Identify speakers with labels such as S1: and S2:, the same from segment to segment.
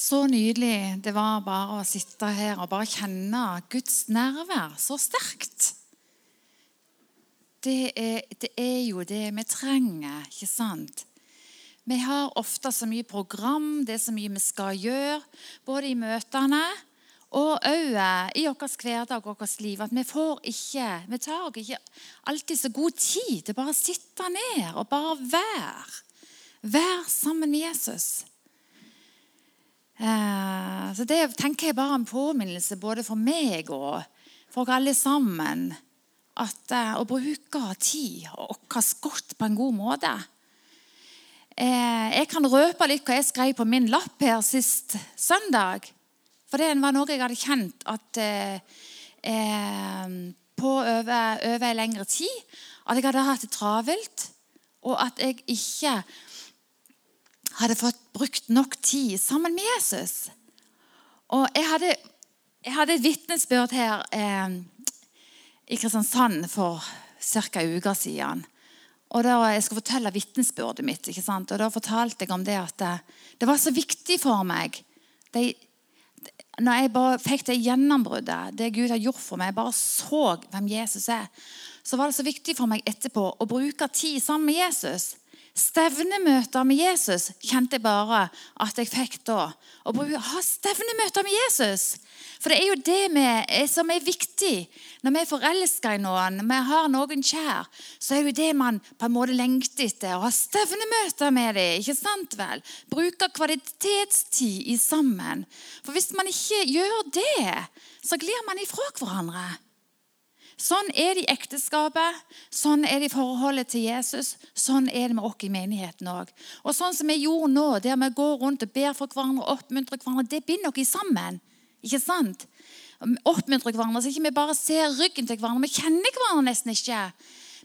S1: Så nydelig det var bare å sitte her og bare kjenne Guds nærvær så sterkt. Det er, det er, jo det vi trenger, ikke sant? Vi har ofte så mye program, det er så mye vi skal gjøre, både i møtene og òg i vår hverdag og vårt liv, at vi får ikke Vi tar ikke alltid så god tid til bare å sitte ned og bare være. Være sammen med Jesus. Eh, så Det tenker jeg bare en påminnelse både for meg og for alle sammen. At eh, å bruke tid og oss godt på en god måte. Eh, jeg kan røpe litt hva jeg skrev på min lapp her sist søndag. For det var noe jeg hadde kjent at på over, over en lengre tid. At jeg hadde hatt det travelt, og at jeg ikke hadde fått brukt nok tid sammen med Jesus. Og jeg hadde, jeg hadde et vitnesbyrd her eh, i Kristiansand for ca. en uke siden. Og da Jeg skulle fortelle vitnesbyrdet mitt. ikke sant? Og Da fortalte jeg om det at det, det var så viktig for meg det, Når jeg bare fikk det gjennombruddet, det Gud har gjort for meg, jeg bare så hvem Jesus er, så var det så viktig for meg etterpå å bruke tid sammen med Jesus. Stevnemøter med Jesus kjente jeg bare at jeg fikk da. Å ha stevnemøter med Jesus. For det er jo det med, som er viktig. Når vi er forelska i noen, når vi har noen kjær, så er jo det man på en måte lengter etter. Å ha stevnemøter med dem. ikke sant vel? Bruke kvalitetstid i sammen. For hvis man ikke gjør det, så glir man ifra hverandre. Sånn er det i ekteskapet, sånn er det i forholdet til Jesus. Sånn er det med oss i menigheten òg. Og sånn som vi gjorde nå, der vi går rundt og ber for hverandre og oppmuntrer hverandre, det binder oss sammen. Ikke sant? Oppmuntrer hverandre, så ikke vi bare ser ryggen til hverandre. Vi kjenner hverandre nesten ikke.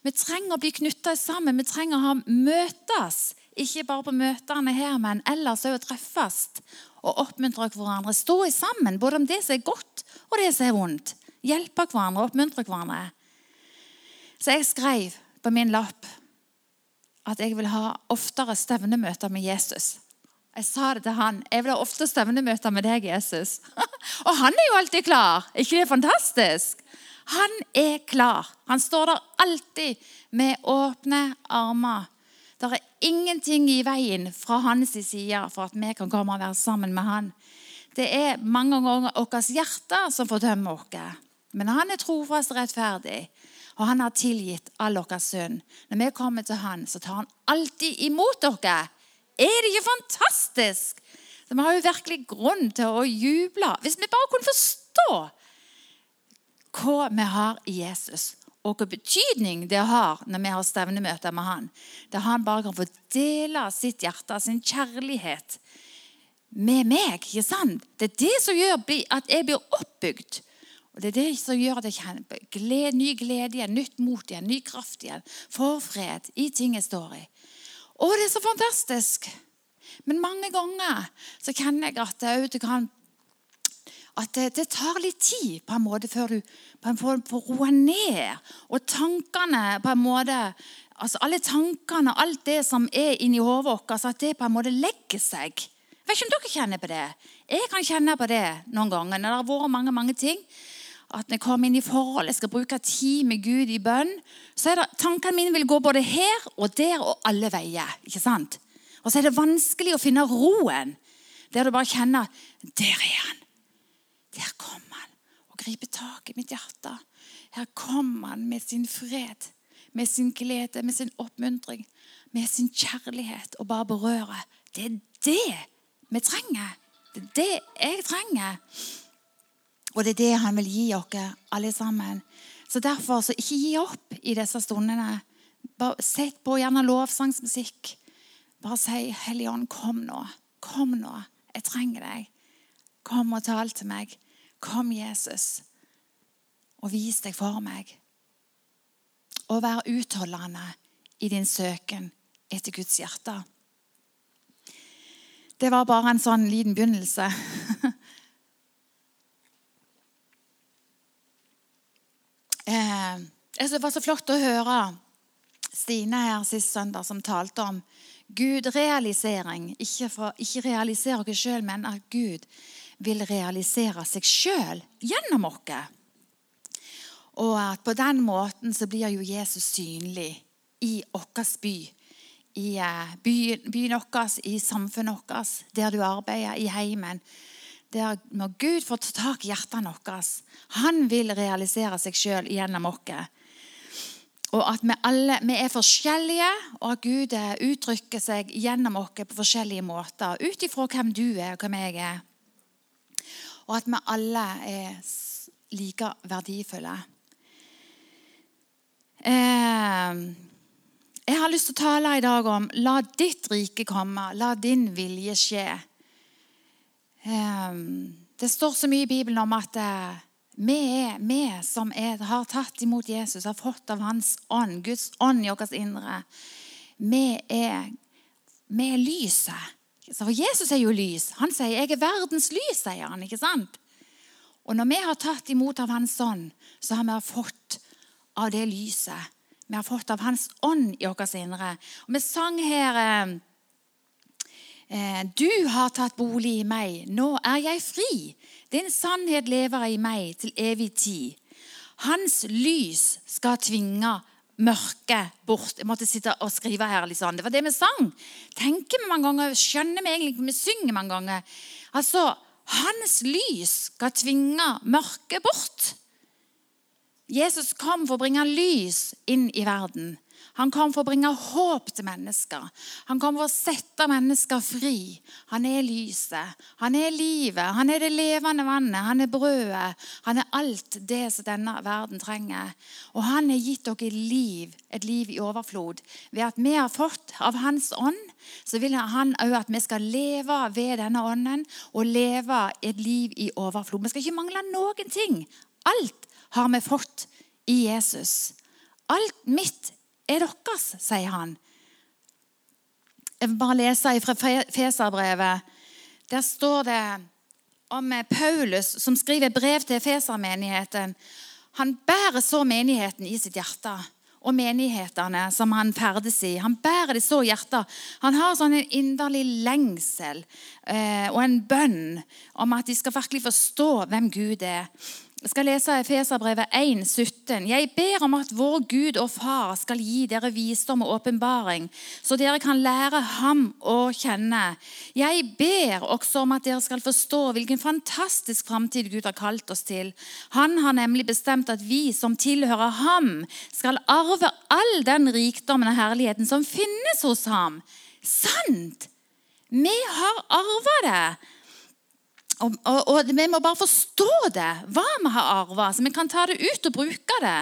S1: Vi trenger å bli knytta sammen. Vi trenger å ha møtes. Ikke bare på møtene her, men ellers òg treffes og oppmuntre hverandre. Stå sammen, både om det som er godt, og det som er vondt. Hjelpe hverandre, oppmuntre hverandre. Så jeg skrev på min lapp at jeg vil ha oftere stevnemøter med Jesus. Jeg sa det til han. Jeg vil ha ofte stevnemøter med deg, Jesus. Og han er jo alltid klar. ikke det er fantastisk? Han er klar. Han står der alltid med åpne armer. Det er ingenting i veien fra hans side for at vi kan komme og være sammen med han. Det er mange ganger vårt hjerte som fordømmer oss. Men han er trofast og rettferdig, og han har tilgitt all deres synd. Når vi kommer til han, så tar han alltid imot dere. Er det ikke fantastisk? Så Vi har jo virkelig grunn til å juble. Hvis vi bare kunne forstå hva vi har i Jesus, og hvilken betydning det har når vi har stevnemøter med han. Der han bare kan få dele sitt hjerte, sin kjærlighet, med meg. ikke sant? Det er det som gjør at jeg blir oppbygd. Og Det er det som gjør at jeg kjenner glede, ny glede igjen, nytt mot igjen, ny kraft igjen. Forfred i ting jeg står i. Å, det er så fantastisk! Men mange ganger så kjenner jeg at det, kan, at det, det, tar litt tid på en måte før du på en måte får roa ned. Og tankene på en måte altså Alle tankene, alt det som er inni hodet vårt, altså at det på en måte legger seg. Jeg vet ikke om dere kjenner på det. Jeg kan kjenne på det noen ganger når det har vært mange, mange ting at når jeg kommer inn i forhold, jeg skal bruke tid med Gud i bønn, så er det, tankene mine vil gå både her og der og alle veier. ikke sant? Og så er det vanskelig å finne roen, der du bare kjenner Der er han. Der kommer han og griper tak i mitt hjerte. Her kommer han med sin fred, med sin glede, med sin oppmuntring, med sin kjærlighet, og bare berører. Det er det vi trenger. Det er det jeg trenger. Og det er det han vil gi oss alle sammen. Så derfor, så ikke gi opp i disse stundene. Bare Sett på gjerne lovsangsmusikk. Bare si, 'Hellige Ånd, kom nå. Kom nå. Jeg trenger deg. Kom og tal til meg. Kom, Jesus, og vis deg for meg.' Og vær utholdende i din søken etter Guds hjerte. Det var bare en sånn liten begynnelse. Eh, det var så flott å høre Stine her sist søndag som talte om Gud-realisering. Ikke, ikke realisere oss sjøl, men at Gud vil realisere seg sjøl gjennom oss. Og at på den måten så blir jo Jesus synlig i vår by. I eh, byen vår, i samfunnet vårt, der du arbeider, i heimen. Der når Gud får ta tak i hjertene våre. Han vil realisere seg sjøl gjennom oss. Og at vi alle vi er forskjellige, og at Gud eh, uttrykker seg gjennom oss på forskjellige måter. Ut ifra hvem du er, og hvem jeg er. Og at vi alle er like verdifulle. Eh, jeg har lyst til å tale i dag om la ditt rike komme, la din vilje skje. Eh, det står så mye i Bibelen om at eh, vi, vi som er, har tatt imot Jesus, har fått av Hans ånd, Guds ånd i vårt indre, vi er, er lyset. For Jesus er jo lys. Han sier 'jeg er verdens lys', sier han. ikke sant? Og når vi har tatt imot av Hans ånd, så har vi fått av det lyset. Vi har fått av Hans ånd i vårt indre. Og Vi sang her eh, Du har tatt bolig i meg, nå er jeg fri. Din sannhet lever i meg til evig tid. Hans lys skal tvinge mørket bort. Jeg måtte sitte og skrive her. Liksom. Det var det vi sang. Tenker vi mange ganger, Skjønner vi egentlig vi synger mange ganger? Altså, Hans lys skal tvinge mørket bort. Jesus kom for å bringe lys inn i verden. Han kom for å bringe håp til mennesker. Han kom for å sette mennesker fri. Han er lyset, han er livet, han er det levende vannet, han er brødet. Han er alt det som denne verden trenger. Og han har gitt dere liv, et liv i overflod. Ved at vi har fått av Hans ånd, så vil han òg at vi skal leve ved denne ånden og leve et liv i overflod. Vi skal ikke mangle noen ting. Alt har vi fått i Jesus. Alt mitt er deres, sier han. Jeg vil bare lese fra Feserbrevet. Der står det om Paulus som skriver brev til Fesermenigheten. Han bærer så menigheten i sitt hjerte og menighetene som han ferdes i. Han bærer det så i hjertet. Han har sånn en inderlig lengsel eh, og en bønn om at de skal virkelig forstå hvem Gud er. Jeg skal lese Efeserbrevet 1, 17. Jeg ber om at vår Gud og Far skal gi dere visdom og åpenbaring, så dere kan lære ham å kjenne. Jeg ber også om at dere skal forstå hvilken fantastisk framtid Gud har kalt oss til. Han har nemlig bestemt at vi som tilhører ham, skal arve all den rikdommen og herligheten som finnes hos ham. Sant! Vi har arva det. Og, og, og, Vi må bare forstå det, hva vi har arva, så vi kan ta det ut og bruke det.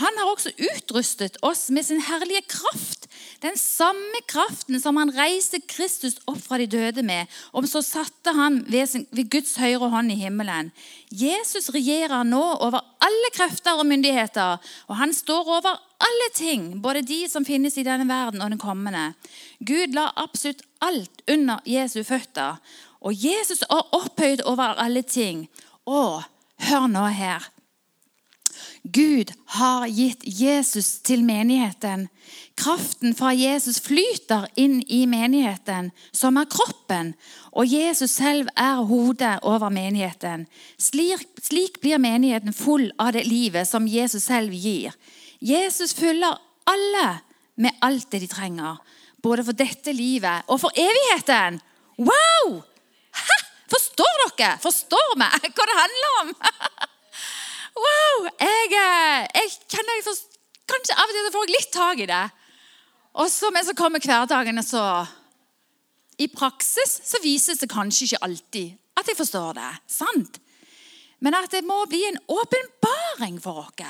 S1: Han har også utrustet oss med sin herlige kraft. Den samme kraften som han reiste Kristus opp fra de døde med, og så satte han ved, sin, ved Guds høyre hånd i himmelen. Jesus regjerer nå over alle krefter og myndigheter, og han står over alle ting, både de som finnes i denne verden og den kommende. Gud la absolutt alt under Jesu føtter. Og Jesus er opphøyd over alle ting. Og hør nå her. Gud har gitt Jesus til menigheten. Kraften fra Jesus flyter inn i menigheten, som er kroppen, og Jesus selv er hodet over menigheten. Slik, slik blir menigheten full av det livet som Jesus selv gir. Jesus fyller alle med alt det de trenger, både for dette livet og for evigheten. Wow! Hæ? Forstår dere? Forstår vi hva det handler om? wow! Jeg, eh, jeg kjenner jeg forstår, Kanskje av og til får jeg litt tak i det. Og så, men så kommer hverdagen, så I praksis så vises det kanskje ikke alltid at jeg forstår det. Sant? Men at det må bli en åpenbaring for oss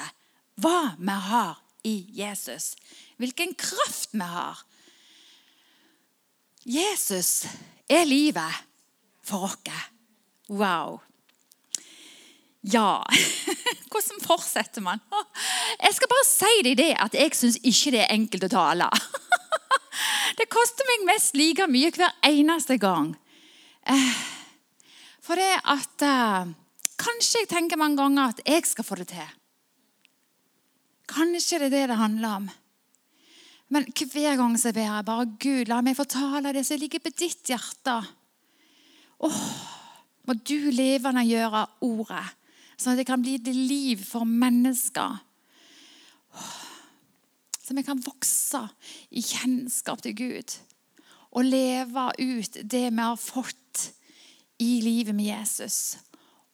S1: hva vi har i Jesus. Hvilken kraft vi har. Jesus er livet for oss. Wow. Ja Hvordan fortsetter man? Jeg skal bare si deg det at jeg syns ikke det er enkelt å tale. Det koster meg mest like mye hver eneste gang. Eh, for det at uh, Kanskje jeg tenker mange ganger at jeg skal få det til. Kanskje det er det det handler om. Men hver gang så ber jeg bare Gud, la meg fortale det som ligger på ditt hjerte. Åh, må du levende gjøre ordet, sånn at det kan bli det liv for mennesker. Så vi kan vokse i kjennskap til Gud og leve ut det vi har fått i livet med Jesus.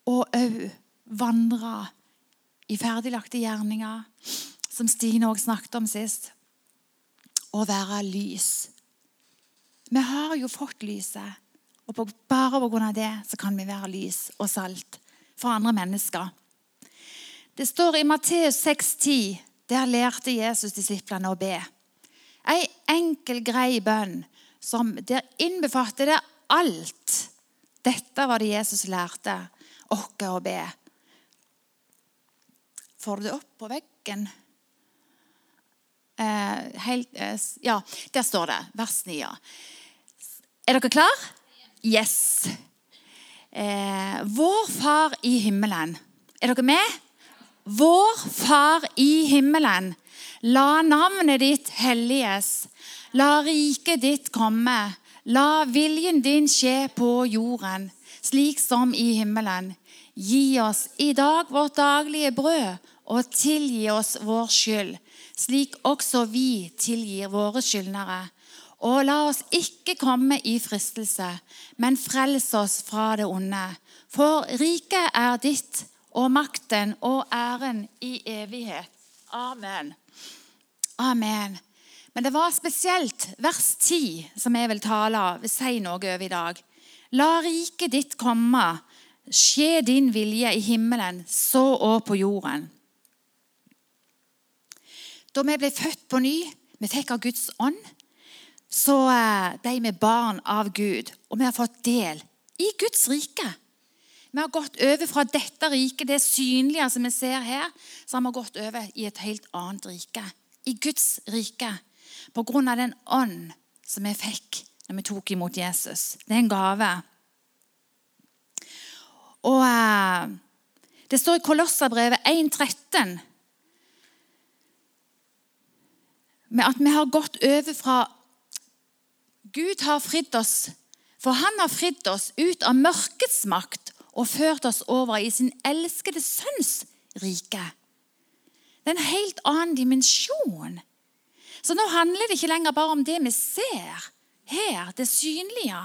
S1: Og òg vandre i ferdiglagte gjerninger, som Stine også snakket om sist. Å være lys. Vi har jo fått lyset, og bare pga. det så kan vi være lys og salt for andre mennesker. Det står i Matteus 6,10 der lærte Jesus disiplene å be. Ei enkel, grei bønn som der innbefatter det alt. Dette var det Jesus lærte oss å be. Får du det opp på veggen? Eh, helt, eh, ja, der står det. Vers 9. Er dere klar? Yes. Eh, vår Far i himmelen. Er dere med? Vår Far i himmelen. La navnet ditt helliges. La riket ditt komme. La viljen din skje på jorden, slik som i himmelen. Gi oss i dag vårt daglige brød, og tilgi oss vår skyld, slik også vi tilgir våre skyldnere. Og la oss ikke komme i fristelse, men frels oss fra det onde. For riket er ditt, og makten og æren i evighet. Amen. Amen. Men det var spesielt vers 10 som jeg vil tale av, si noe over i dag. La riket ditt komme, skje din vilje i himmelen, så og på jorden. Da vi ble født på ny, vi fikk av Guds ånd, så eh, ble vi barn av Gud, og vi har fått del i Guds rike. Vi har gått over fra dette riket, det synlige som vi ser her, så har vi gått over i et helt annet rike. I Guds rike. På grunn av den ånd som vi fikk når vi tok imot Jesus. Det er en gave. Og eh, Det står i Kolosserbrevet 1,13 at vi har gått over fra Gud har fridd oss, for Han har fridd oss ut av mørkets makt og ført oss over i sin elskede sønns rike. Det er en helt annen dimensjon. Så nå handler det ikke lenger bare om det vi ser her, det synlige.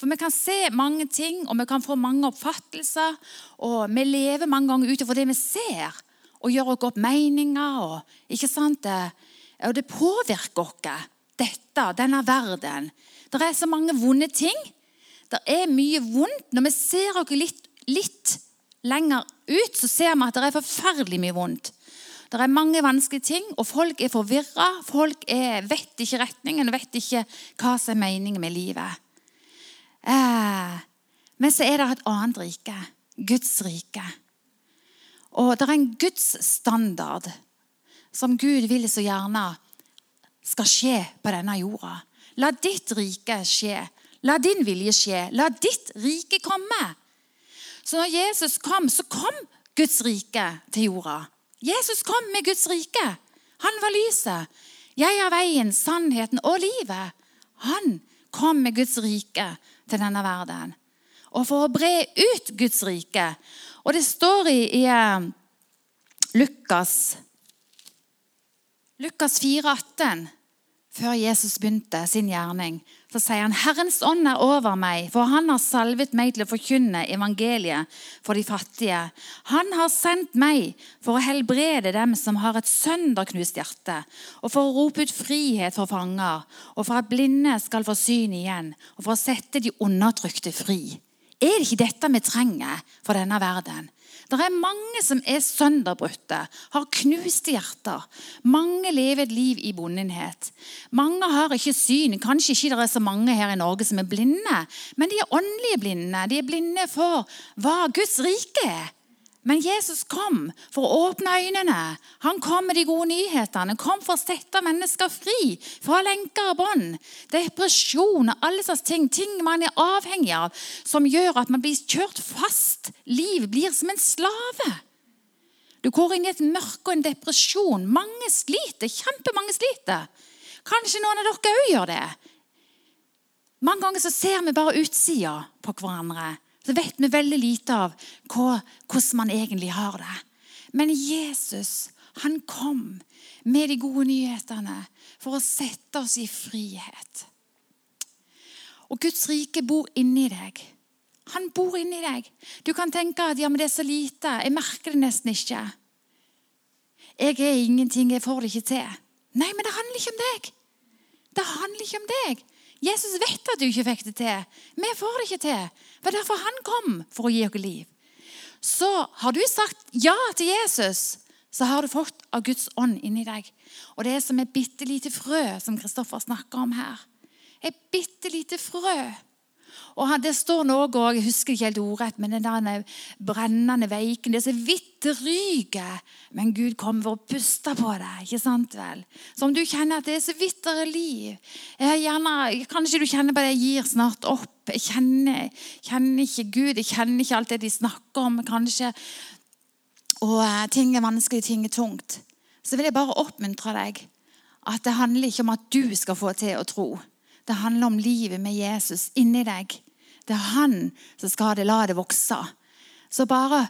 S1: For vi kan se mange ting, og vi kan få mange oppfattelser. Og vi lever mange ganger ut ifra det vi ser, og gjør oss opp meninger. Og, ikke sant? og det påvirker oss, dette, denne verden. Det er så mange vonde ting det er mye vondt. Når vi ser oss litt, litt lenger ut, så ser vi at det er forferdelig mye vondt. Det er mange vanskelige ting, og folk er forvirra. Folk er, vet ikke retningen, vet ikke hva som er meningen med livet. Eh, men så er det et annet rike. Guds rike. Og det er en Guds standard som Gud vil så gjerne skal skje på denne jorda. La ditt rike skje. La din vilje skje. La ditt rike komme. Så når Jesus kom, så kom Guds rike til jorda. Jesus kom med Guds rike. Han var lyset. Jeg er veien, sannheten og livet. Han kom med Guds rike til denne verden. Og for å bre ut Guds rike Og det står i, i uh, Lukas, Lukas 4, 18 før Jesus begynte sin gjerning, så sier han Herrens ånd er over meg, for han har salvet meg til å forkynne evangeliet for de fattige. Han har sendt meg for å helbrede dem som har et sønderknust hjerte, og for å rope ut frihet for fanger, og for at blinde skal få syn igjen, og for å sette de undertrykte fri. Er det ikke dette vi trenger for denne verden? Det er mange som er sønderbrutte, har knuste hjerter. Mange lever et liv i bondenhet. Mange har ikke syn. Kanskje ikke det er så mange her i Norge som er blinde, men de er åndelige blinde. De er blinde for hva Guds rike er. Men Jesus kom for å åpne øynene. Han kom med de gode nyhetene. Han kom for å sette mennesker fri fra lenker og bånd. Depresjon og alle slags ting. Ting man er avhengig av, som gjør at man blir kjørt fast. Liv blir som en slave. Du går inn i et mørke og en depresjon. Mange sliter. Kjempemange sliter. Kanskje noen av dere òg gjør det. Mange ganger så ser vi bare utsida på hverandre. Så vet vi veldig lite av hvordan man egentlig har det. Men Jesus, han kom med de gode nyhetene for å sette oss i frihet. Og Guds rike bor inni deg. Han bor inni deg. Du kan tenke at ja, men det er så lite. Jeg merker det nesten ikke. Jeg er ingenting, jeg får det ikke til. Nei, men det handler ikke om deg. Det handler ikke om deg. Jesus vet at du ikke fikk det til. Vi får det ikke til. Det var derfor han kom, for å gi oss liv. Så har du sagt ja til Jesus, så har du fått av Guds ånd inni deg. Og det er som et bitte lite frø, som Kristoffer snakker om her. Et bitte lite frø og Det står noe òg, jeg husker ikke helt ordrett, men den brennende veiken Det er så vidt det ryker, men Gud kommer for å puste på deg. ikke sant vel? Så om du kjenner at det er så vidt det er liv jeg gjerne, Kanskje du kjenner på det jeg gir snart opp. Jeg kjenner, kjenner ikke Gud, jeg kjenner ikke alt det de snakker om. kanskje, Og eh, ting er vanskelig, ting er tungt. Så vil jeg bare oppmuntre deg at det handler ikke om at du skal få til å tro. Det handler om livet med Jesus inni deg. Det er han som skal det, la det vokse. Så bare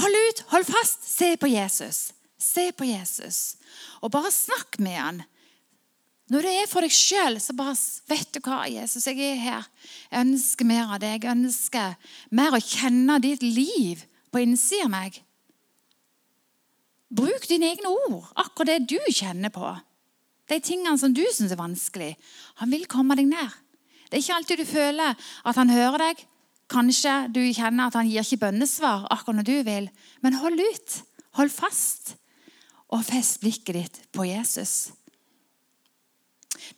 S1: hold ut, hold fast, se på Jesus. Se på Jesus. Og bare snakk med han. Når det er for deg sjøl, så bare vet du hva, Jesus, jeg er her. Jeg ønsker mer av deg. Jeg ønsker mer å kjenne ditt liv på innsida av meg. Bruk dine egne ord, akkurat det du kjenner på de tingene som du syns er vanskelig. Han vil komme deg nær. Det er ikke alltid du føler at han hører deg. Kanskje du kjenner at han gir ikke bønnesvar akkurat når du vil. Men hold ut. Hold fast. Og fest blikket ditt på Jesus.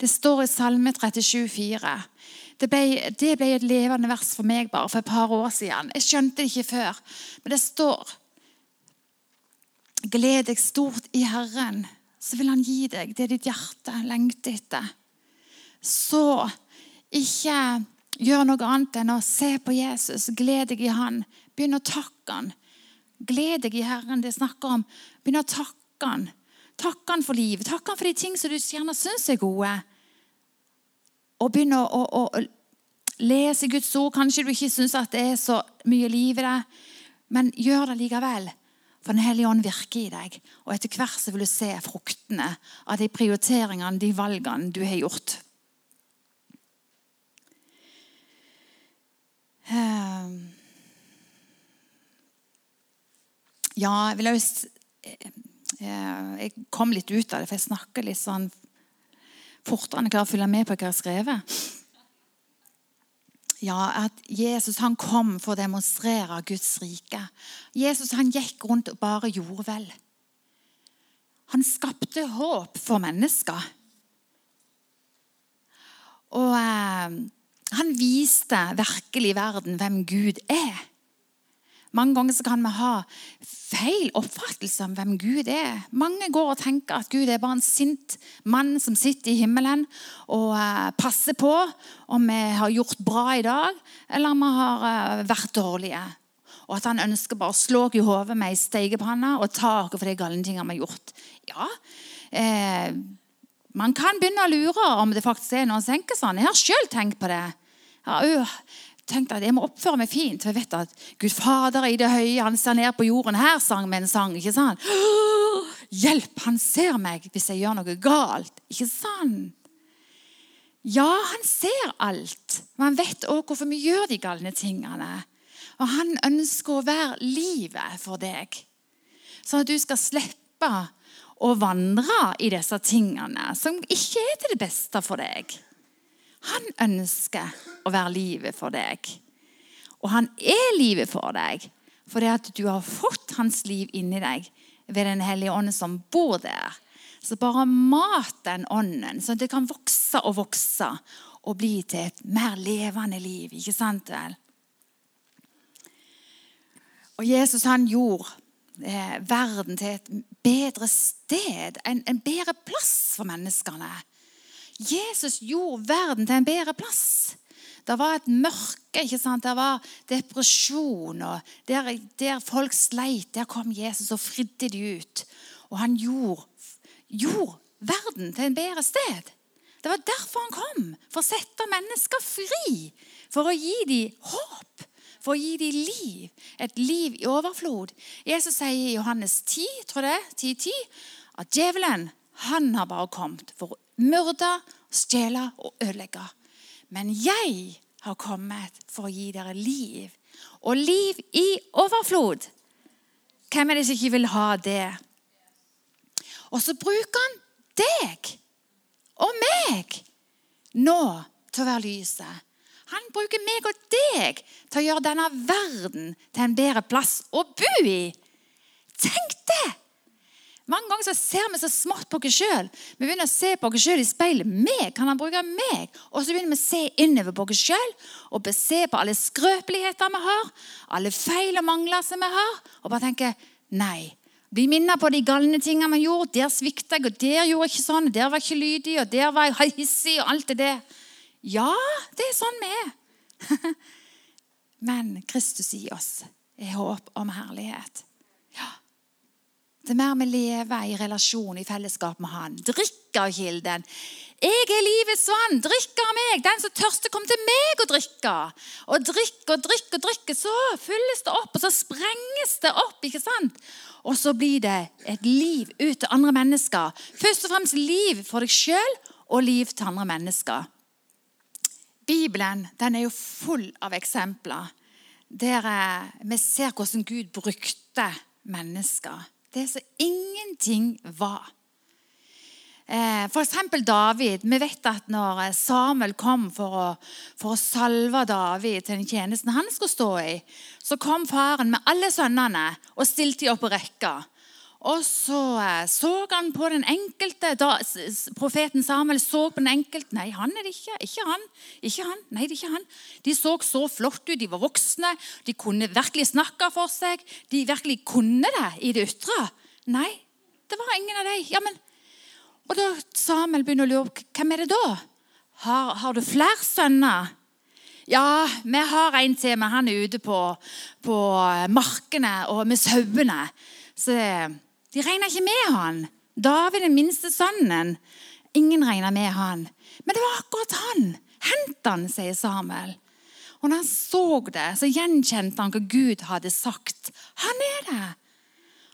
S1: Det står i Salme 37, 37,4. Det ble, det ble et levende vers for meg bare for et par år siden. Jeg skjønte det ikke før. Men det står Gled deg stort i Herren så vil han gi deg det ditt hjerte lengter etter. Så ikke gjør noe annet enn å se på Jesus, gled deg i han. Begynn å takke han. Gled deg i Herren. Det snakker om. Begynn å takke han. Takke han for livet. Takke han for de ting som du gjerne syns er gode. Og begynn å, å, å lese Guds ord. Kanskje du ikke syns det er så mye liv i det, men gjør det likevel. For Den hellige ånd virker i deg. Og etter hvert så vil du se fruktene av de prioriteringene, de valgene du har gjort. Ehm. Ja, jeg vil også eh, Jeg kom litt ut av det, for jeg snakker litt sånn enn jeg klarer å følge med på hva jeg har skrevet ja, at Jesus han kom for å demonstrere Guds rike. Jesus han gikk rundt og bare gjorde vel. Han skapte håp for mennesker. Og eh, han viste virkelig verden hvem Gud er. Mange ganger så kan vi ha feil oppfattelse om hvem Gud er. Mange går og tenker at Gud er bare en sint mann som sitter i himmelen og uh, passer på om vi har gjort bra i dag, eller om vi har uh, vært dårlige. Og at han ønsker bare å slå oss i hodet med ei stekepanne og ta oss for de galne tingene vi har gjort. Ja, eh, Man kan begynne å lure om det faktisk er noen som tenker sånn. Jeg har sjøl tenkt på det. Ja, tenkte at jeg må oppføre meg fint. For jeg vet at Gud Fader i det høye, han ser ned på jorden. Her sang vi en sang. ikke sant? Hjelp, han ser meg hvis jeg gjør noe galt. Ikke sant? Ja, han ser alt. Men han vet òg hvorfor vi gjør de galne tingene. Og han ønsker å være livet for deg. Sånn at du skal slippe å vandre i disse tingene som ikke er til det beste for deg. Han ønsker å være livet for deg. Og han er livet for deg fordi at du har fått hans liv inni deg ved Den hellige ånd som bor der. Så bare mat den ånden, så det kan vokse og vokse og bli til et mer levende liv. Ikke sant vel? Og Jesus han gjorde eh, verden til et bedre sted, en, en bedre plass for menneskene. Jesus gjorde verden til en bedre plass. Det var et mørke. ikke sant? Det var depresjon. og Der, der folk sleit, der kom Jesus og fridde de ut. Og han gjorde, gjorde verden til en bedre sted. Det var derfor han kom. For å sette mennesker fri. For å gi dem håp. For å gi dem liv. Et liv i overflod. Jesus sier i Johannes 10, tror jeg, 10, 10 at djevelen han har bare kommet for å myrde, stjele og ødelegge. Men jeg har kommet for å gi dere liv. Og liv i overflod. Hvem er det som ikke vil ha det? Og så bruker han deg og meg nå til å være lyset. Han bruker meg og deg til å gjøre denne verden til en bedre plass å bo i. Tenk det! Mange ganger så ser vi så smått på oss sjøl. Vi begynner å se på oss sjøl i speilet. Meg, kan han bruke meg? Og så begynner vi å se innover på oss sjøl og se på alle skrøpeligheter vi har, alle feil og mangler som vi har, og bare tenke nei. Bli minnet på de galne tingene vi gjorde. Der svikta jeg, og der gjorde jeg ikke sånn. Der var jeg ikke lydig, og der var jeg hissig, og alt det der. Ja, det er sånn vi er. Men Kristus i oss er håp om herlighet. Det er mer vi lever i relasjon, i fellesskap med Han. Drikk av kilden. Jeg er livets vann. Drikk av meg. Den som tørster, kom til meg og drikke. Og drikk og drikk og drikk, så fylles det opp, og så sprenges det opp. ikke sant? Og så blir det et liv ut til andre mennesker. Først og fremst liv for deg sjøl og liv til andre mennesker. Bibelen den er jo full av eksempler der eh, vi ser hvordan Gud brukte mennesker det som ingenting var. Eh, F.eks. David. Vi vet at når Samuel kom for å, for å salve David til den tjenesten han skulle stå i, så kom faren med alle sønnene og stilte dem opp på rekka. Og så eh, så han på den enkelte. Da, profeten Samuel så på den enkelte. Nei, han er det ikke. Ikke han. Ikke han. Nei, det er ikke han. De så så flott ut. De var voksne. De kunne virkelig snakke for seg. De virkelig kunne det i det ytre. Nei, det var ingen av dem. Ja, men, og da Samuel begynner å lure på hvem er det da? Har, har du flere sønner? Ja, vi har en til, men han er ute på, på markene og med sauene. Så de regna ikke med han. David, den minste sønnen. Ingen regna med han. Men det var akkurat han. Hent han, sier Samuel. Og når han så det, så gjenkjente han hva Gud hadde sagt. Han er det!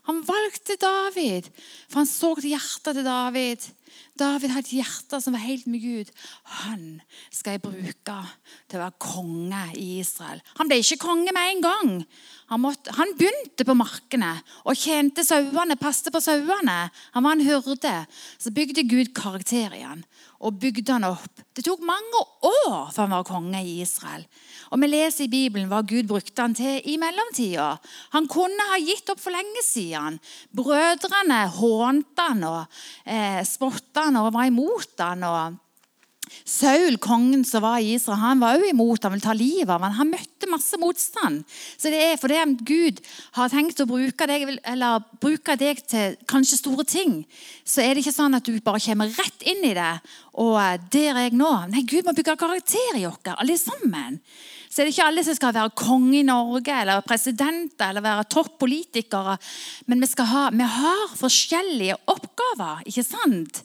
S1: Han valgte David, for han så til hjertet til David. David hadde et hjerte som var helt med Gud. Han skal jeg bruke til å være konge i Israel. Han ble ikke konge med en gang. Han, måtte, han begynte på markene og tjente sauene, passet på sauene. Han var en hyrde. Så bygde Gud karakter igjen og bygde han opp. Det tok mange år før han var konge i Israel. Og Vi leser i Bibelen hva Gud brukte han til i mellomtida. Han kunne ha gitt opp for lenge siden. Brødrene hånte han og eh, spotta han og var imot han. og Saul, kongen som var i Israel, han var også imot han ville ta livet av ham. Han møtte masse motstand. Så det er fordi Gud har tenkt å bruke deg, eller bruke deg til kanskje store ting, så er det ikke sånn at du bare kommer rett inn i det. Og eh, der er jeg nå. Nei, Gud må bygge karakter i oss, alle sammen. Så er det ikke alle som skal være konge i Norge eller presidenter eller være toppolitikere. Men vi, ha, vi har forskjellige oppgaver, ikke sant?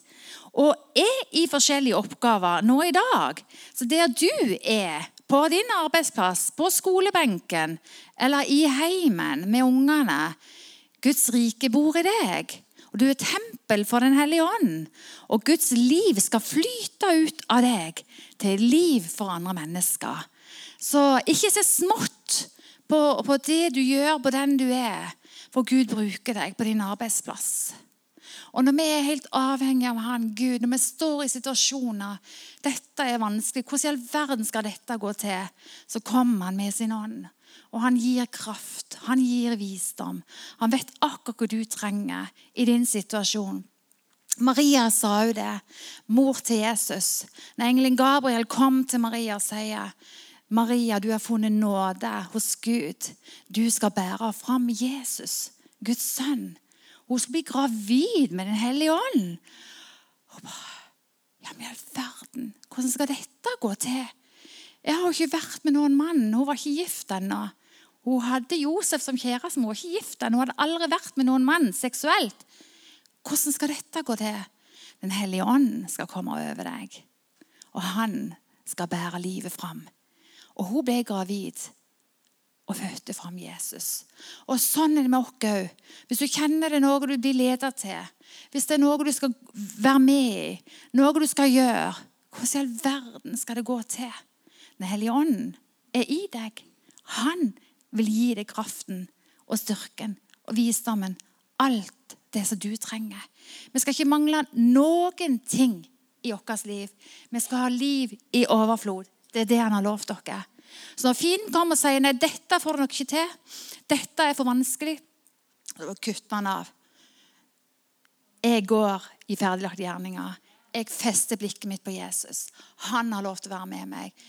S1: Og er i forskjellige oppgaver nå i dag. Så der du er, på din arbeidsplass, på skolebenken eller i heimen med ungene Guds rike bor i deg. Og Du er tempel for Den hellige ånd. Og Guds liv skal flyte ut av deg til liv for andre mennesker. Så ikke se smått på, på det du gjør, på den du er, for Gud bruker deg på din arbeidsplass. Og når vi er helt avhengige av Han, Gud, når vi står i situasjoner dette er vanskelig, hvordan i all verden skal dette gå til? Så kommer Han med sin ånd. Og han gir kraft, han gir visdom. Han vet akkurat hva du trenger i din situasjon. Maria sa jo det, mor til Jesus. Når engelen Gabriel kom til Maria og sier Maria, du har funnet nåde hos Gud. Du skal bære fram Jesus, Guds sønn. Hun skal bli gravid med Den hellige ånd. Og bare, ja, men i all verden, Hvordan skal dette gå til? Jeg har jo ikke vært med noen mann. Hun var ikke gift ennå. Hun hadde Josef som kjæreste, men hun var ikke gift ennå. Hun hadde aldri vært med noen mann seksuelt. Hvordan skal dette gå til? Den hellige ånd skal komme over deg, og han skal bære livet fram. Og hun ble gravid og fødte fram Jesus. Og sånn er det med oss òg. Hvis du kjenner det er noe du blir leder til, hvis det er noe du skal være med i, noe du skal gjøre, hvordan i all verden skal det gå til? Den hellige ånden er i deg. Han vil gi deg kraften og styrken og visdommen. Alt det som du trenger. Vi skal ikke mangle noen ting i vårt liv. Vi skal ha liv i overflod. Det er det han har lovt dere. Så når fienden kommer og sier nei, dette får du nok ikke til, dette er for vanskelig, så kutter han av. Jeg går i ferdiglagte gjerninger. Jeg fester blikket mitt på Jesus. Han har lov til å være med meg.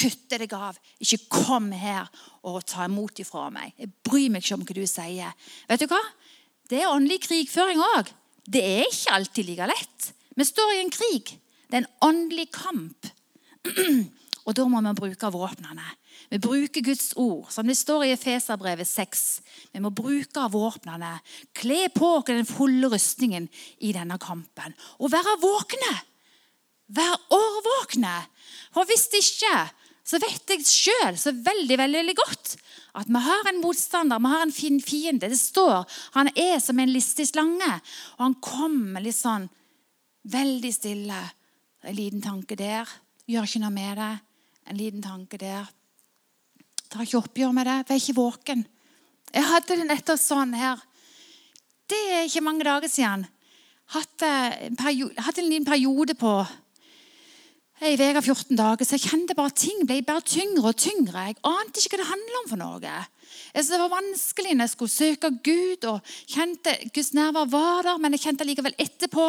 S1: Kutte deg av. Ikke kom her og ta imot ifra meg. Jeg bryr meg ikke om hva du sier. Vet du hva? Det er åndelig krigføring òg. Det er ikke alltid like lett. Vi står i en krig. Det er en åndelig kamp. Og da må vi bruke våpnene. Vi bruker Guds ord, som det står i Efeserbrevet 6. Vi må bruke våpnene. Kle på oss den fulle rustningen i denne kampen. Og være våkne. Vær årvåkne. For hvis ikke, så vet jeg sjøl så veldig, veldig godt at vi har en motstander, vi har en fin fiende. Det står han er som en listig slange, og han kommer litt sånn veldig stille. En liten tanke der. Gjør ikke noe med det. En liten tanke der. Tar ikke oppgjør med det. Vær ikke våken. Jeg hadde det nettopp sånn her. Det er ikke mange dager siden. Hadde en, periode, hadde en liten periode på ei uke og 14 dager, så jeg kjente bare ting ble bare tyngre og tyngre. Jeg ante ikke hva det handla om for noe. Jeg det var vanskelig når jeg skulle søke Gud og kjente Guds nærvær var der, men jeg kjente likevel etterpå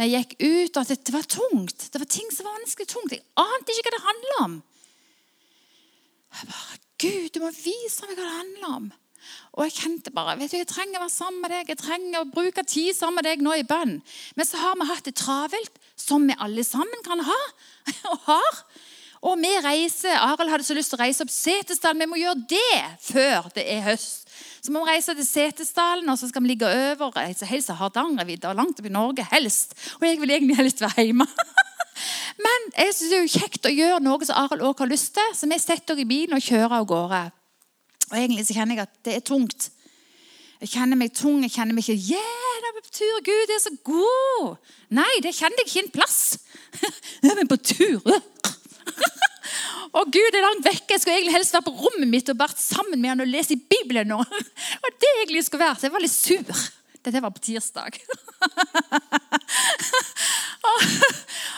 S1: når jeg gikk ut, at det var tungt. Det var ting som var vanskelig tungt. Jeg ante ikke hva det handla om. Jeg bare, Gud, du må vise meg hva det handler om. Og jeg kjente bare vet du, jeg trenger å være sammen med deg, jeg trenger å bruke tid sammen med deg nå i bønn. Men så har vi hatt det travelt, som vi alle sammen kan ha. og har. Og vi reiser, Arild hadde så lyst til å reise opp Setesdal. Vi må gjøre det før det er høst. Så må vi reise til Setesdalen, og så skal vi ligge over og reise helst til Hardangervidda, langt opp i Norge helst. Og jeg vil egentlig helst være hjemme. Men jeg synes det er jo kjekt å gjøre noe som Arild òg har lyst til. Så vi setter oss i bilen og kjører av gårde. Og egentlig så kjenner jeg at det er tungt. Jeg kjenner meg tung. Jeg kjenner meg ikke yeah, det tur, Gud det er så god. Nei, det kjenner jeg ikke en plass. Jeg er på tur. Og Gud er langt vekke. Jeg skulle egentlig helst være på rommet mitt og vært sammen med han og lese i Bibelen. nå. Og det egentlig skulle være, Så jeg var litt sur. Dette var på tirsdag. og,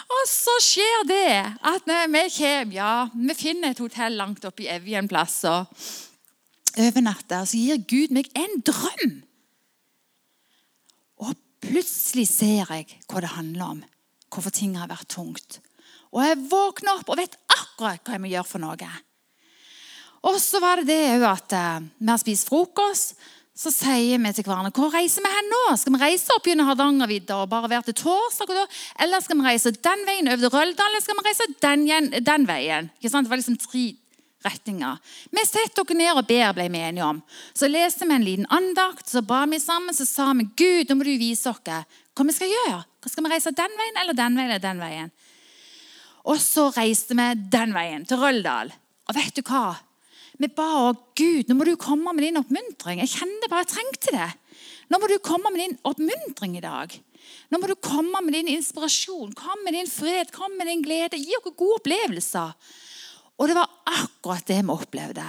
S1: og, så skjer det at vi kommer, ja, vi finner et hotell langt oppe i Evje en plass. og overnatter, så gir Gud meg en drøm. Og plutselig ser jeg hva det handler om. Hvorfor ting har vært tungt. Og jeg våkner opp og vet akkurat hva jeg må gjøre for noe. Og så var det det at uh, vi har spist frokost. Så sier vi til hverandre hvor reiser vi hen nå? Skal vi reise opp gjennom Hardangervidda og bare være til torsdag? Eller skal vi reise den veien over til Røldal, eller skal vi reise den, den veien? Det var liksom tre retninger. Vi setter dere ned og ber, ble vi enige om. Så leste vi en liten andakt, så ba vi sammen, så sa vi Gud, nå må du vise oss hva vi skal gjøre. Skal vi reise den veien eller den veien eller den veien? Og så reiste vi den veien, til Røldal. Og vet du hva? Vi ba òg Gud, nå må du komme med din oppmuntring. Jeg kjente bare jeg trengte det. Nå må du komme med din oppmuntring i dag. Nå må du komme med din inspirasjon, kom med din fred, kom med din glede. Gi oss gode opplevelser. Og det var akkurat det vi opplevde.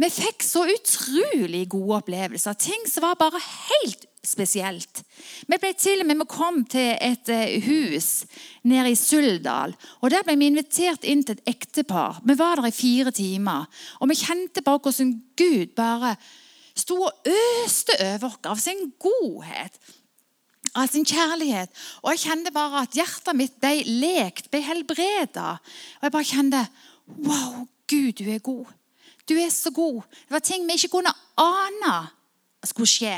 S1: Vi fikk så utrolig gode opplevelser. Ting som var bare helt spesielt. Vi ble til og med, vi kom til et eh, hus nede i Suldal. og Der ble vi invitert inn til et ektepar. Vi var der i fire timer. Og vi kjente bare hvordan Gud bare sto og øste over oss av sin godhet. Av sin kjærlighet. Og jeg kjente bare at hjertet mitt ble lekt, ble helbreda. Og jeg bare kjente Wow, Gud, du er god. Du er så god. Det var ting vi ikke kunne ane skulle skje.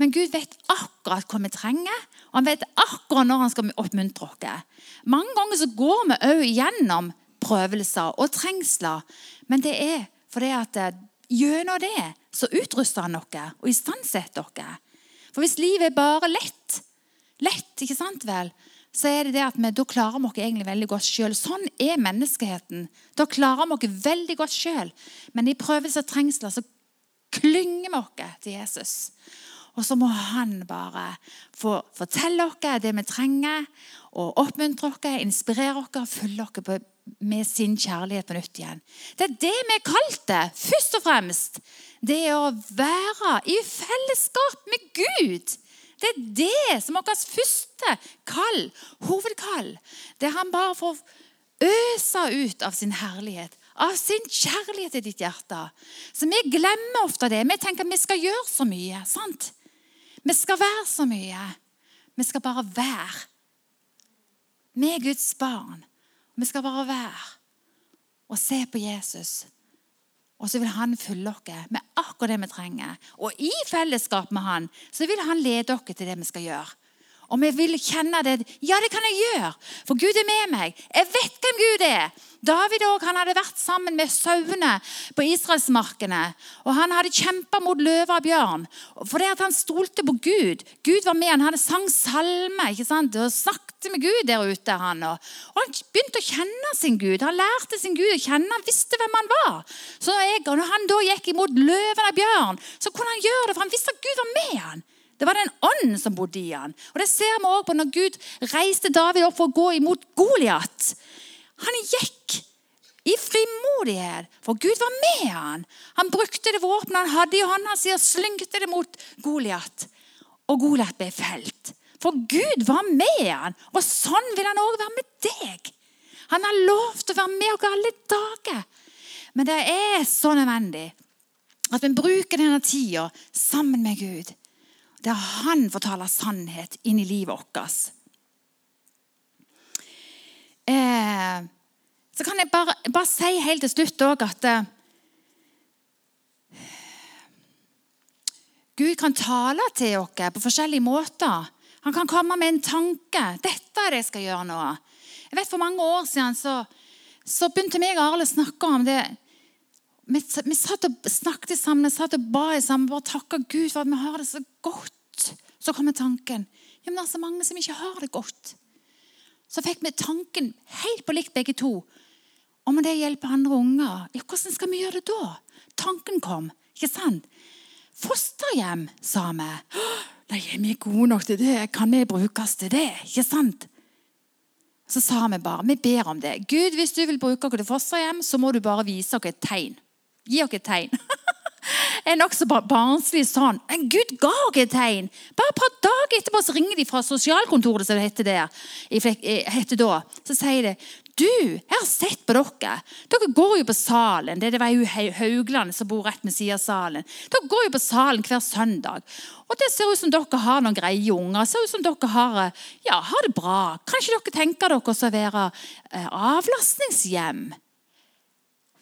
S1: Men Gud vet akkurat hva vi trenger, og han vet akkurat når han skal oppmuntre oss. Mange ganger så går vi òg gjennom prøvelser og trengsler. Men det er fordi at eh, gjennom det så utruster han dere og istandsetter dere. For hvis livet er bare lett, lett, ikke sant vel, så er det det at vi, da klarer vi oss egentlig veldig godt sjøl. Sånn er menneskeheten. Da klarer vi oss veldig godt sjøl. Men i prøvelser og trengsler så klynger vi oss til Jesus. Og så må han bare få fortelle oss det vi trenger, og oppmuntre oss, inspirere oss følge oss med sin kjærlighet på nytt igjen. Det er det vi er kalt det, først og fremst. Det er å være i fellesskap med Gud. Det er det som er vårt første kall, hovedkall. Det han bare får øse ut av sin herlighet, av sin kjærlighet i ditt hjerte. Så vi glemmer ofte det. Vi tenker vi skal gjøre så mye. sant? Vi skal være så mye. Vi skal bare være. Vi er Guds barn. Vi skal bare være og se på Jesus. Og så vil han fylle oss med akkurat det vi trenger. Og i fellesskap med han så vil han lede oss til det vi skal gjøre. Og vi vil kjenne det. Ja, det kan jeg gjøre, for Gud er med meg. Jeg vet hvem Gud er. David også, han hadde vært sammen med sauene på israelsmarkene. Og han hadde kjempa mot løver og bjørn. Fordi at han stolte på Gud. Gud var med, Han hadde sang salme ikke sant? og snakket med Gud der ute. Han. Og han begynte å kjenne sin Gud. Han lærte sin Gud å kjenne. Han visste hvem han var. Så jeg, når han da gikk imot løven og bjørn, så kunne han gjøre det, for han visste at Gud var med han. Det var den ånden som bodde i han. Og Det ser vi også på når Gud reiste David opp for å gå imot Goliat. Han gikk i frimodighet, for Gud var med han. Han brukte det våpenet han hadde i hånda si, og slyngte det mot Goliat. Og Goliat ble felt. For Gud var med han, og sånn vil han òg være med deg. Han har lovt å være med oss alle dager. Men det er så nødvendig at vi bruker denne tida sammen med Gud der han fortaler sannhet inn i livet vårt. Eh, så kan jeg bare, bare, si helt til slutt òg at eh, Gud kan tale til oss på forskjellige måter. Han kan komme med en tanke. 'Dette er det jeg skal gjøre nå.' Jeg vet For mange år siden så, så begynte meg og Arle å snakke om det. Vi, vi, satt og snakket sammen, vi satt og ba sammen, bare takka Gud for at vi har det så godt. Så kommer tanken ja, men det er så mange som ikke har det godt. Så fikk vi tanken helt på likt begge to. Om det hjelper andre unger. Ja, hvordan skal vi gjøre det da? Tanken kom. ikke sant? Fosterhjem, sa vi. Nei, er vi gode nok til det? Kan vi brukes til det? Ikke sant? Så sa vi bare vi ber om det. Gud, hvis du vil bruke oss til fosterhjem, så må du bare vise oss et tegn. Gi oss et tegn. er nokså barnslig sånn. Men Gud ga et tegn. Bare et par dager etterpå så ringer de fra sosialkontoret, som det heter, der, heter da. Så sier de du, jeg har sett på dere. Dere går jo på salen. Det var jo Haugland som bor rett ved siden av salen. Dere går jo på salen hver søndag. Og det ser ut som dere har noen greie unger. Det ser ut som dere har, ja, har det bra. Kanskje dere tenker dere å være eh, avlastningshjem?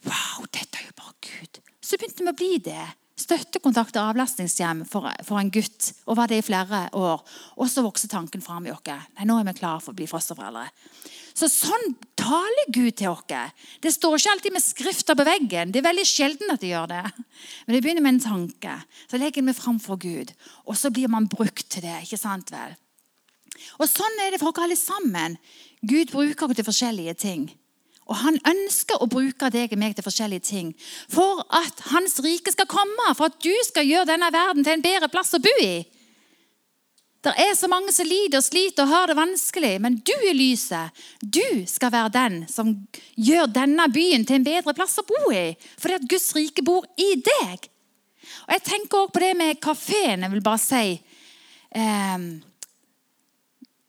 S1: Wow, dette er jo bare Gud. Så begynte vi å bli det. Støttekontakt og avlastningshjem for, for, en gutt. Og var det i flere år. Og så vokste tanken fram i oss. Nei, nå er vi klare for å bli fosterforeldre. Så Sånn taler Gud til oss. Det står ikke alltid med skrifter på veggen. Det er veldig sjelden at det gjør det. Men det begynner med en tanke. Så legger vi fram for Gud. Og så blir man brukt til det. ikke sant vel? Og Sånn er det for oss alle sammen. Gud bruker oss til forskjellige ting. Og han ønsker å bruke deg og meg til forskjellige ting. For at hans rike skal komme, for at du skal gjøre denne verden til en bedre plass å bo i. Det er så mange som lider og sliter og har det vanskelig, men du er lyset. Du skal være den som gjør denne byen til en bedre plass å bo i. Fordi at Guds rike bor i deg. Og Jeg tenker også på det med kafeen. Jeg vil bare si eh,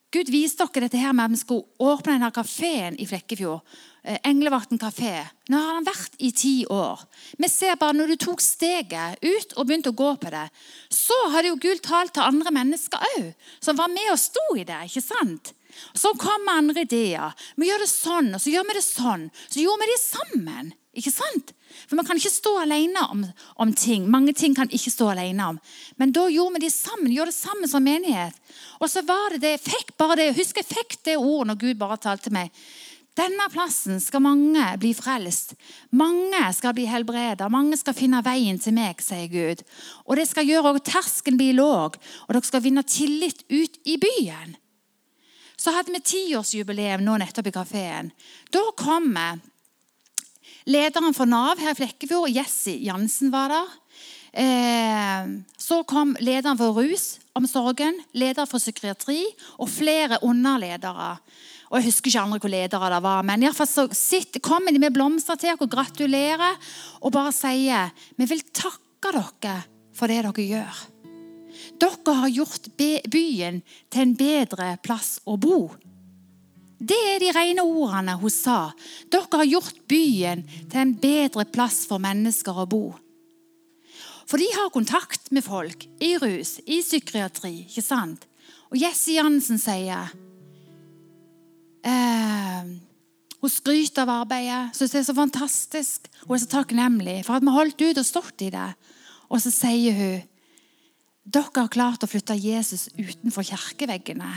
S1: Gud viste dere dette her med at vi skulle åpne denne kafeen i Flekkefjord. Eh, Englevatn kafé. Nå har han vært i ti år. Vi ser bare Når du tok steget ut og begynte å gå på det, så hadde jo Gud talt til andre mennesker òg, som var med og sto i det. ikke sant? Så kom andre ideer. Vi gjør det sånn, og så gjør vi det sånn. Så gjorde vi det sammen. Ikke sant? For Man kan ikke stå alene om, om, ting. Mange ting kan ikke stå alene om. Men da gjorde vi det sammen. gjorde det sammen som menighet. Og så var det det, jeg fikk bare det, Husk jeg fikk det ordet når Gud bare talte meg. Denne plassen skal mange bli frelst. Mange skal bli helbredet. Mange skal finne veien til meg, sier Gud. Og det skal gjøre at terskelen blir låg, og dere skal vinne tillit ut i byen. Så hadde vi tiårsjubileum nå nettopp i kafeen. Da kom lederen for Nav her i Flekkefjord, Jesse Jansen, var der. Eh, så kom lederen for rusomsorgen, leder for psykiatri og flere underledere. Og Jeg husker ikke andre hvor ledere det var, men i fall så sitt, kommer de med blomster til dere og gratulerer og bare sier vi vil takke dere for det dere gjør. Dere har gjort byen til en bedre plass å bo. Det er de rene ordene hun sa. Dere har gjort byen til en bedre plass for mennesker å bo. For de har kontakt med folk i rus, i psykiatri. ikke sant? Og Jesse Jansen sier Eh, hun skryter av arbeidet, syns det er så fantastisk. Hun er så takknemlig for at vi holdt ut og stått i det. Og så sier hun dere har klart å flytte Jesus utenfor kirkeveggene.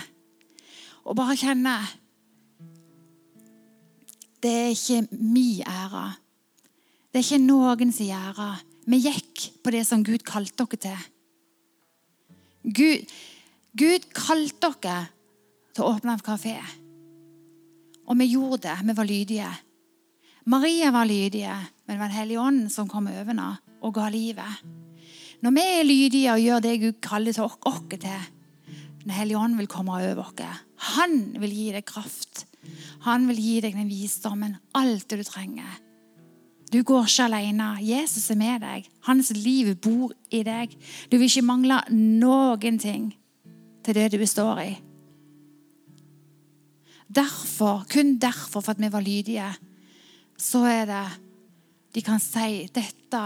S1: Og bare kjenne Det er ikke min ære. Det er ikke noens ære. Vi gikk på det som Gud kalte dere til. Gud, Gud kalte dere til å åpne en kafé. Og vi gjorde det. Vi var lydige. Maria var lydige, men det var Den hellige ånd som kom over henne og ga livet. Når vi er lydige og gjør det Gud kaller til oss til, Den hellige ånd vil komme over oss. Han vil gi deg kraft. Han vil gi deg den visdommen, alt det du trenger. Du går ikke alene. Jesus er med deg. Hans liv bor i deg. Du vil ikke mangle noen ting til det du består i. Derfor, kun derfor, for at vi var lydige, så er det De kan si dette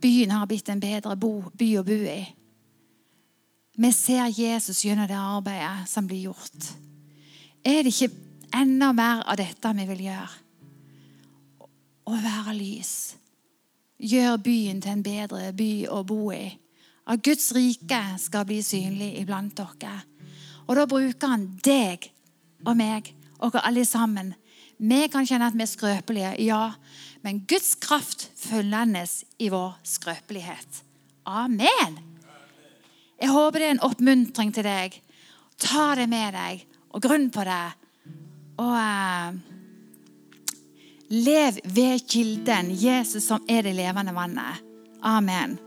S1: byen har blitt en bedre bo, by å bo i. Vi ser Jesus gjennom det arbeidet som blir gjort. Er det ikke enda mer av dette vi vil gjøre? Å være lys. Gjør byen til en bedre by å bo i. At Guds rike skal bli synlig iblant dere. Og da bruker han deg og meg og alle sammen. Vi kan kjenne at vi er skrøpelige, ja, men Guds kraft følges i vår skrøpelighet. Amen. Jeg håper det er en oppmuntring til deg. Ta det med deg og grunn på det. Og uh, lev ved kilden, Jesus som er det levende vannet. Amen.